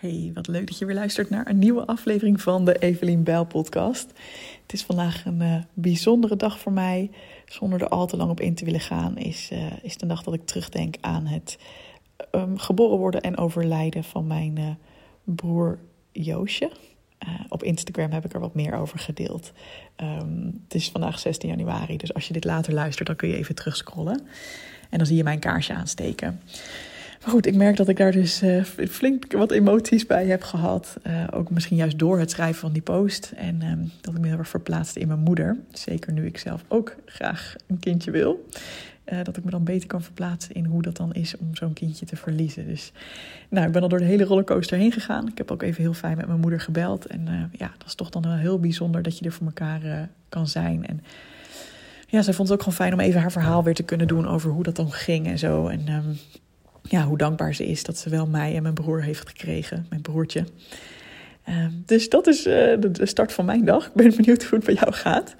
Hey, wat leuk dat je weer luistert naar een nieuwe aflevering van de Evelien Bijl podcast. Het is vandaag een uh, bijzondere dag voor mij. Zonder er al te lang op in te willen gaan, is, uh, is de dag dat ik terugdenk aan het um, geboren worden en overlijden van mijn uh, broer Joosje. op Instagram heb ik er wat meer over gedeeld. Um, het is vandaag 16 januari, dus als je dit later luistert, dan kun je even terugscrollen. En dan zie je mijn kaarsje aansteken. Maar goed, ik merk dat ik daar dus uh, flink wat emoties bij heb gehad. Uh, ook misschien juist door het schrijven van die post. En uh, dat ik me heel erg verplaatste in mijn moeder. Zeker nu ik zelf ook graag een kindje wil. Uh, dat ik me dan beter kan verplaatsen in hoe dat dan is om zo'n kindje te verliezen. Dus nou, ik ben al door de hele rollercoaster heen gegaan. Ik heb ook even heel fijn met mijn moeder gebeld. En ja, dat is toch dan wel heel bijzonder dat je er voor elkaar kan zijn. En ja, zij vond het ook gewoon fijn om even haar verhaal weer te kunnen doen over hoe dat dan ging en zo. En um, ja, hoe dankbaar ze is dat ze wel mij en mijn broer heeft gekregen, mijn broertje. Uh, dus dat is uh, de, start van mijn dag. Ik ben benieuwd hoe het bij jou gaat.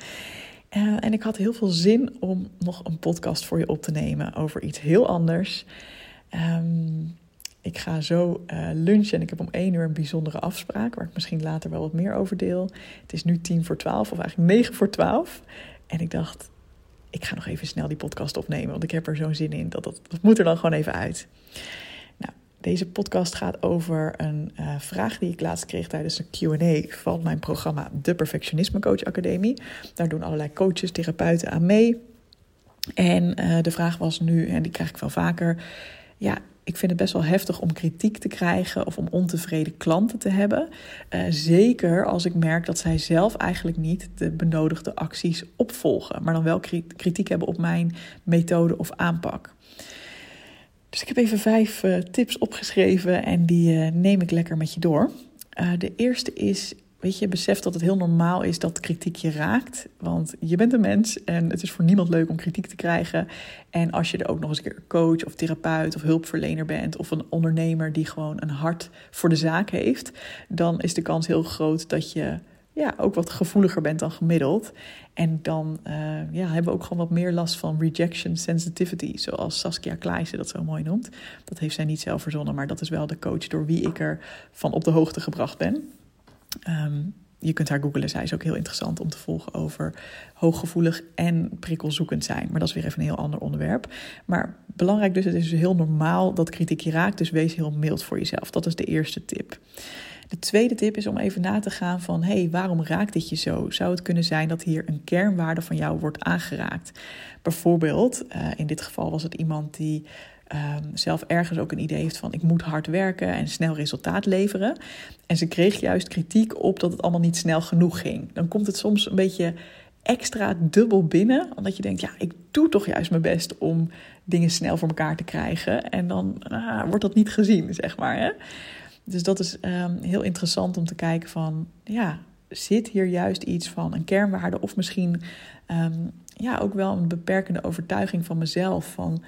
Uh, en ik had heel veel zin om nog een podcast voor je op te nemen over iets heel anders. Um, ik ga zo uh, lunchen en ik heb om één uur een bijzondere afspraak, waar ik misschien later wel wat meer over deel. Het is nu tien voor twaalf, of eigenlijk negen voor twaalf. En ik dacht, ik ga nog even snel die podcast opnemen, want ik heb er zo'n zin in. Dat, dat, moet er dan gewoon even uit. Nou, deze podcast gaat over een uh, vraag die ik laatst kreeg tijdens een Q&A van mijn programma De Perfectionisme Coach Academie. Daar doen allerlei coaches, therapeuten aan mee. En uh, de vraag was nu, en die krijg ik wel vaker... Ja, ik vind het best wel heftig om kritiek te krijgen of om ontevreden klanten te hebben. Uh, zeker als ik merk dat zij zelf eigenlijk niet de benodigde acties opvolgen, maar dan wel kritiek hebben op mijn methode of aanpak. Dus ik heb even vijf uh, tips opgeschreven en die uh, neem ik lekker met je door. de eerste is weet je, besef dat het heel normaal is dat kritiek je raakt. Want je bent een mens en het is voor niemand leuk om kritiek te krijgen. En als je er ook nog eens een keer coach of therapeut of hulpverlener bent... of een ondernemer die gewoon een hart voor de zaak heeft... dan is de kans heel groot dat je ja, ook wat gevoeliger bent dan gemiddeld. En dan uh, ja, hebben we ook gewoon wat meer last van rejection sensitivity, zoals Saskia Kleijsen dat zo mooi noemt. Dat heeft zij niet zelf verzonnen, maar dat is wel de coach door wie ik er van op de hoogte gebracht ben. Um, je kunt haar googlen. Zij is ook heel interessant om te volgen over hooggevoelig en prikkelzoekend zijn. Maar dat is weer even een heel ander onderwerp. Maar belangrijk dus, het is dus heel normaal dat kritiek je raakt. Dus wees heel mild voor jezelf. Dat is de eerste tip. De tweede tip is om even na te gaan van... hé, hey, waarom raakt dit je zo? Zou het kunnen zijn dat hier een kernwaarde van jou wordt aangeraakt? Bijvoorbeeld, uh, in dit geval was het iemand die um, zelf ergens ook een idee heeft van ik moet hard werken en snel resultaat leveren. En ze kreeg juist kritiek op dat het allemaal niet snel genoeg ging. Dan komt het soms een beetje extra dubbel binnen, omdat je denkt ja ik doe toch juist mijn best om dingen snel voor elkaar te krijgen en dan ah, wordt dat niet gezien zeg maar. Hè? Dus dat is um, heel interessant om te kijken van ja zit hier juist iets van een kernwaarde of misschien um, ja ook wel een beperkende overtuiging van mezelf van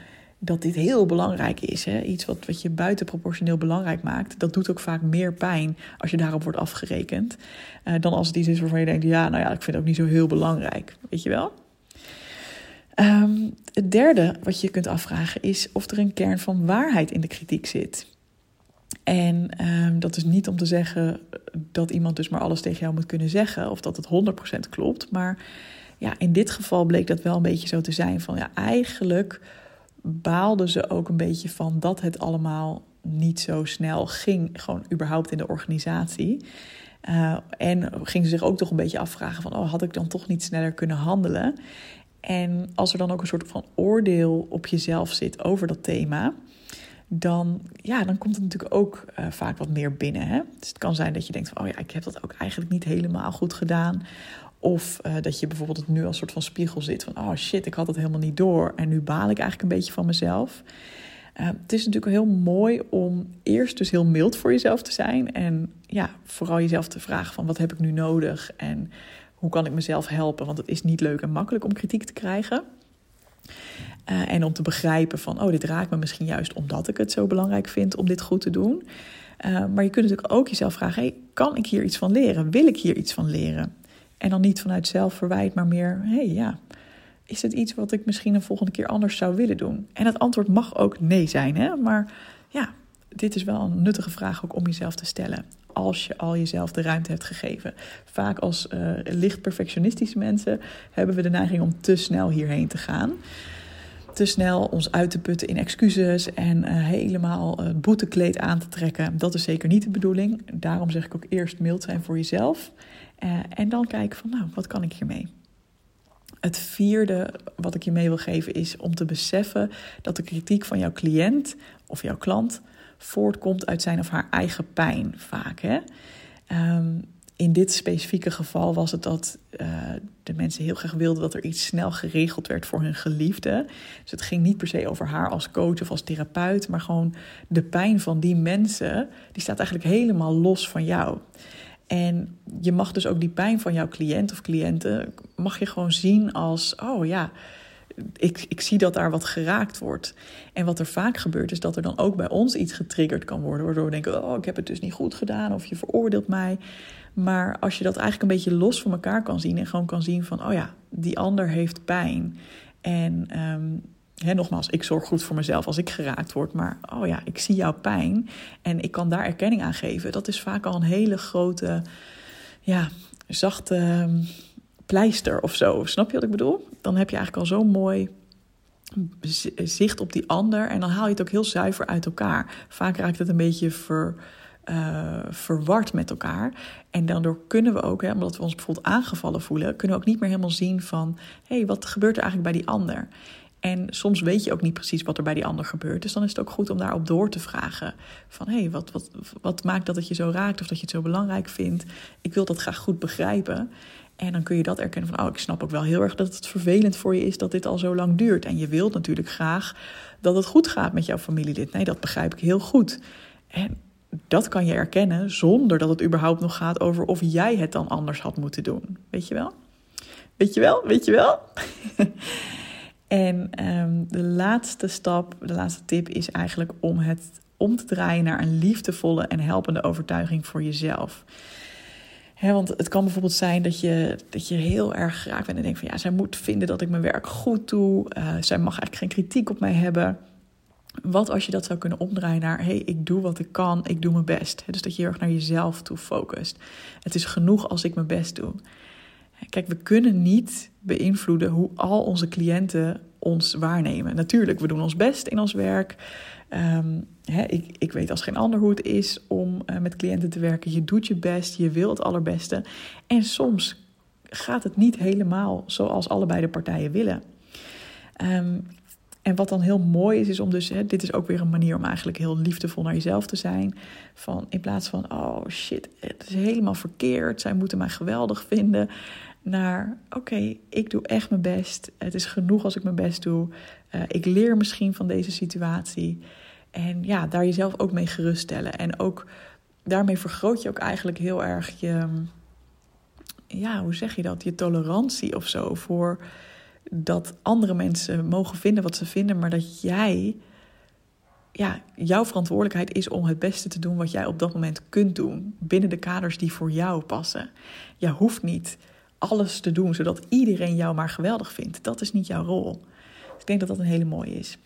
dat dit heel belangrijk is. Hè? Iets wat, wat je buitenproportioneel belangrijk maakt. Dat doet ook vaak meer pijn als je daarop wordt afgerekend. Uh, dan als het iets is waarvan je denkt: ja, nou ja, ik vind het ook niet zo heel belangrijk. Weet je wel? Um, het derde wat je kunt afvragen is of er een kern van waarheid in de kritiek zit. En um, dat is niet om te zeggen dat iemand dus maar alles tegen jou moet kunnen zeggen of dat het 100% klopt. Maar ja, in dit geval bleek dat wel een beetje zo te zijn van ja, eigenlijk baalden ze ook een beetje van dat het allemaal niet zo snel ging, gewoon überhaupt in de organisatie. Uh, en gingen ze zich ook toch een beetje afvragen van, oh, had ik dan toch niet sneller kunnen handelen? En als er dan ook een soort van oordeel op jezelf zit over dat thema, dan, ja, dan komt het natuurlijk ook uh, vaak wat meer binnen. Hè? Dus het kan zijn dat je denkt van, oh ja, ik heb dat ook eigenlijk niet helemaal goed gedaan. Of uh, dat je bijvoorbeeld nu als soort van spiegel zit van, oh shit, ik had het helemaal niet door en nu baal ik eigenlijk een beetje van mezelf. Uh, het is natuurlijk heel mooi om eerst dus heel mild voor jezelf te zijn en ja, vooral jezelf te vragen van wat heb ik nu nodig en hoe kan ik mezelf helpen, want het is niet leuk en makkelijk om kritiek te krijgen. Uh, en om te begrijpen van, oh, dit raakt me misschien juist omdat ik het zo belangrijk vind om dit goed te doen. maar je kunt natuurlijk ook jezelf vragen, hey, kan ik hier iets van leren? Wil ik hier iets van leren? En dan niet vanuit zelfverwijt, maar meer, hé hey, ja, is het iets wat ik misschien een volgende keer anders zou willen doen? En het antwoord mag ook nee zijn, hè? maar ja, dit is wel een nuttige vraag ook om jezelf te stellen. Als je al jezelf de ruimte hebt gegeven. Vaak als uh, licht perfectionistische mensen hebben we de neiging om te snel hierheen te gaan te snel ons uit te putten in excuses en uh, helemaal het boetekleed aan te trekken. Dat is zeker niet de bedoeling. Daarom zeg ik ook eerst mild zijn voor jezelf. Uh, en dan kijken van, nou, wat kan ik hiermee? Het vierde wat ik je mee wil geven is om te beseffen dat de kritiek van jouw cliënt of jouw klant voortkomt uit zijn of haar eigen pijn vaak. Hè? Um, in dit specifieke geval was het dat uh, de mensen heel graag wilden dat er iets snel geregeld werd voor hun geliefde. Dus het ging niet per se over haar als coach of als therapeut, maar gewoon de pijn van die mensen, die staat eigenlijk helemaal los van jou. En je mag dus ook die pijn van jouw cliënt of cliënten, mag je gewoon zien als, oh ja, ik, ik zie dat daar wat geraakt wordt. En wat er vaak gebeurt, is dat er dan ook bij ons iets getriggerd kan worden. Waardoor we denken: oh, ik heb het dus niet goed gedaan. Of je veroordeelt mij. Maar als je dat eigenlijk een beetje los van elkaar kan zien. En gewoon kan zien van: oh ja, die ander heeft pijn. En um, nogmaals, ik zorg goed voor mezelf als ik geraakt word. Maar oh ja, ik zie jouw pijn. En ik kan daar erkenning aan geven. Dat is vaak al een hele grote, ja, zachte ehm, pleister of zo. Snap je wat ik bedoel? Dan heb je eigenlijk al zo'n mooi zicht op die ander. En dan haal je het ook heel zuiver uit elkaar. Vaak raakt het een beetje ver, uh, verward met elkaar. En daardoor kunnen we ook, hè, omdat we ons bijvoorbeeld aangevallen voelen, kunnen we ook niet meer helemaal zien van hé, hey, wat gebeurt er eigenlijk bij die ander? En soms weet je ook niet precies wat er bij die ander gebeurt. Dus dan is het ook goed om daarop door te vragen. Van hé, hey, wat, wat, wat maakt dat het je zo raakt of dat je het zo belangrijk vindt? Ik wil dat graag goed begrijpen. En dan kun je dat erkennen van, oh, ik snap ook wel heel erg dat het vervelend voor je is dat dit al zo lang duurt. En je wilt natuurlijk graag dat het goed gaat met jouw familielid. Nee, dat begrijp ik heel goed. En dat kan je erkennen zonder dat het überhaupt nog gaat over of jij het dan anders had moeten doen. Weet je wel? Weet je wel? Weet je wel? en um, de laatste stap, de laatste tip is eigenlijk om het om te draaien naar een liefdevolle en helpende overtuiging voor jezelf want het kan bijvoorbeeld zijn dat je, dat je heel erg graag bent en denkt van ja, zij moet vinden dat ik mijn werk goed doe. Uh, zij mag eigenlijk geen kritiek op mij hebben. Wat als je dat zou kunnen omdraaien naar hé, hey, ik doe wat ik kan, ik doe mijn best. dus dat je heel erg naar jezelf toe focust. Het is genoeg als ik mijn best doe. Kijk, we kunnen niet beïnvloeden hoe al onze cliënten ons waarnemen. Natuurlijk, we doen ons best in ons werk. Ehm, ik, ik, weet als geen ander hoe het is om uh, met cliënten te werken. Je doet je best, je wil het allerbeste. En soms gaat het niet helemaal zoals allebei de partijen willen. Um, en wat dan heel mooi is, is om dus, dit is ook weer een manier om eigenlijk heel liefdevol naar jezelf te zijn. Van in plaats van, oh shit, het is helemaal verkeerd, zij moeten mij geweldig vinden. Naar, oké, ik doe echt mijn best. Het is genoeg als ik mijn best doe. Uh, ik leer misschien van deze situatie. En ja, daar jezelf ook mee geruststellen. En ook daarmee vergroot je ook eigenlijk heel erg je, ja, hoe zeg je dat? Je tolerantie of zo voor dat andere mensen mogen vinden wat ze vinden, maar dat jij, ja, jouw verantwoordelijkheid is om het beste te doen wat jij op dat moment kunt doen, binnen de kaders die voor jou passen. Je hoeft niet alles te doen zodat iedereen jou maar geweldig vindt. Dat is niet jouw rol. Dus ik denk dat dat een hele mooie is.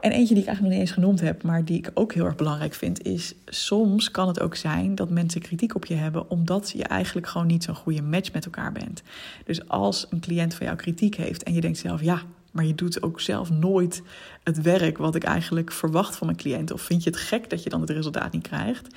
En eentje die ik eigenlijk nog niet eens genoemd heb, maar die ik ook heel erg belangrijk vind, is soms kan het ook zijn dat mensen kritiek op je hebben omdat je eigenlijk gewoon niet zo'n goede match met elkaar bent. Dus als een cliënt van jou kritiek heeft en je denkt zelf, ja, maar je doet ook zelf nooit het werk wat ik eigenlijk verwacht van mijn cliënt, of vind je het gek dat je dan het resultaat niet krijgt,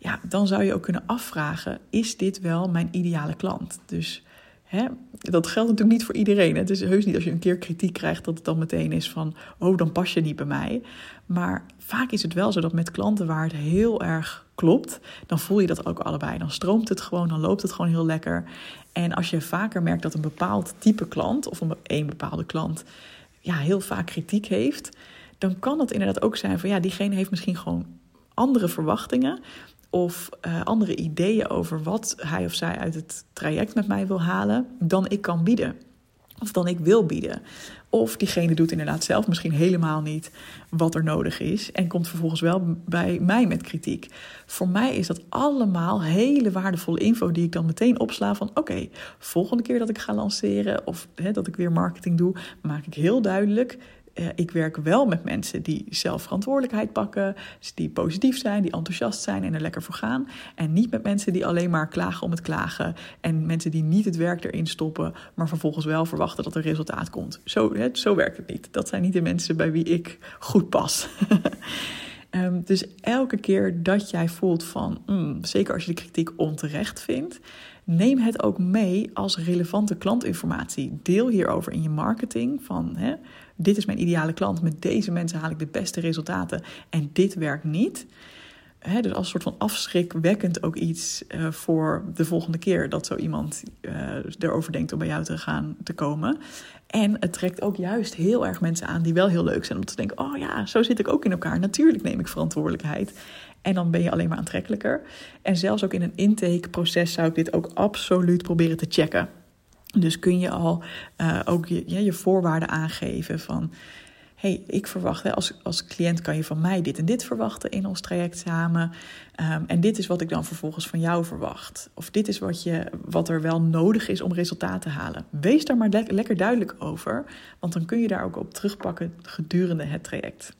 ja, dan zou je ook kunnen afvragen: is dit wel mijn ideale klant? Dus Hè? Dat geldt natuurlijk niet voor iedereen. Het is heus niet als je een keer kritiek krijgt dat het dan meteen is van, oh, dan pas je niet bij mij. Maar vaak is het wel zo dat met klanten waar het heel erg klopt, dan voel je dat ook allebei. Dan stroomt het gewoon, dan loopt het gewoon heel lekker. En als je vaker merkt dat een bepaald type klant of een, een bepaalde klant ja, heel vaak kritiek heeft, dan kan het inderdaad ook zijn van ja, diegene heeft misschien gewoon andere verwachtingen of uh, andere ideeën over wat hij of zij uit het traject met mij wil halen dan ik kan bieden. Of dan ik wil bieden. Of diegene doet inderdaad zelf misschien helemaal niet wat er nodig is. En komt vervolgens wel bij mij met kritiek. Voor mij is dat allemaal hele waardevolle info die ik dan meteen opsla van oké, volgende keer dat ik ga lanceren of hè, dat ik weer marketing doe, maak ik heel duidelijk eh, ik werk wel met mensen die zelf verantwoordelijkheid pakken, dus die positief zijn, die enthousiast zijn en er lekker voor gaan. En niet met mensen die alleen maar klagen om het klagen en mensen die niet het werk erin stoppen, maar vervolgens wel verwachten dat er resultaat komt. Zo, hè, zo werkt het niet. Dat zijn niet de mensen bij wie ik goed pas. um, dus elke keer dat jij voelt van, mm, zeker als je de kritiek onterecht vindt, neem het ook mee als relevante klantinformatie. Deel hierover in je marketing van hè, dit is mijn ideale klant, met deze mensen haal ik de beste resultaten en dit werkt niet. He, dus als een soort van afschrikwekkend ook iets uh, voor de volgende keer dat zo iemand uh, erover denkt om bij jou te gaan te komen. En het trekt ook juist heel erg mensen aan die wel heel leuk zijn om te denken: oh ja, zo zit ik ook in elkaar. Natuurlijk neem ik verantwoordelijkheid. En dan ben je alleen maar aantrekkelijker. En zelfs ook in een intakeproces zou ik dit ook absoluut proberen te checken. Dus kun je al uh, ook je, je voorwaarden aangeven van hey, ik verwacht, als, als cliënt kan je van mij dit en dit verwachten in ons traject samen. Um, en dit is wat ik dan vervolgens van jou verwacht. Of dit is wat, je, wat er wel nodig is om resultaat te halen. Wees daar maar le lekker duidelijk over, want dan kun je daar ook op terugpakken gedurende het traject.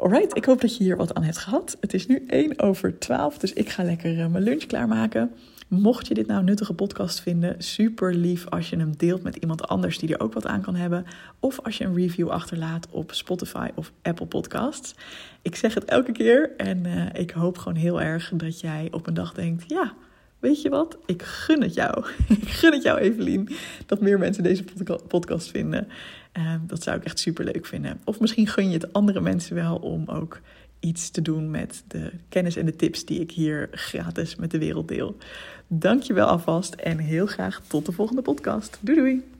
Alright, ik hoop dat je hier wat aan hebt gehad. Het is nu 1 over 12, dus ik ga lekker uh, mijn lunch klaarmaken. Mocht je dit nou een nuttige podcast vinden, super lief als je hem deelt met iemand anders die er ook wat aan kan hebben. Of als je een review achterlaat op Spotify of Apple Podcasts. Ik zeg het elke keer en uh, ik hoop gewoon heel erg dat jij op een dag denkt: ja, weet je wat? Ik gun het jou. ik gun het jou, Evelien, dat meer mensen deze podcast vinden. Uh, dat zou ik echt super leuk vinden. Of misschien gun je het andere mensen wel om ook iets te doen met de kennis en de tips die ik hier gratis met de wereld deel. Dank je wel alvast en heel graag tot de volgende podcast. Doei doei!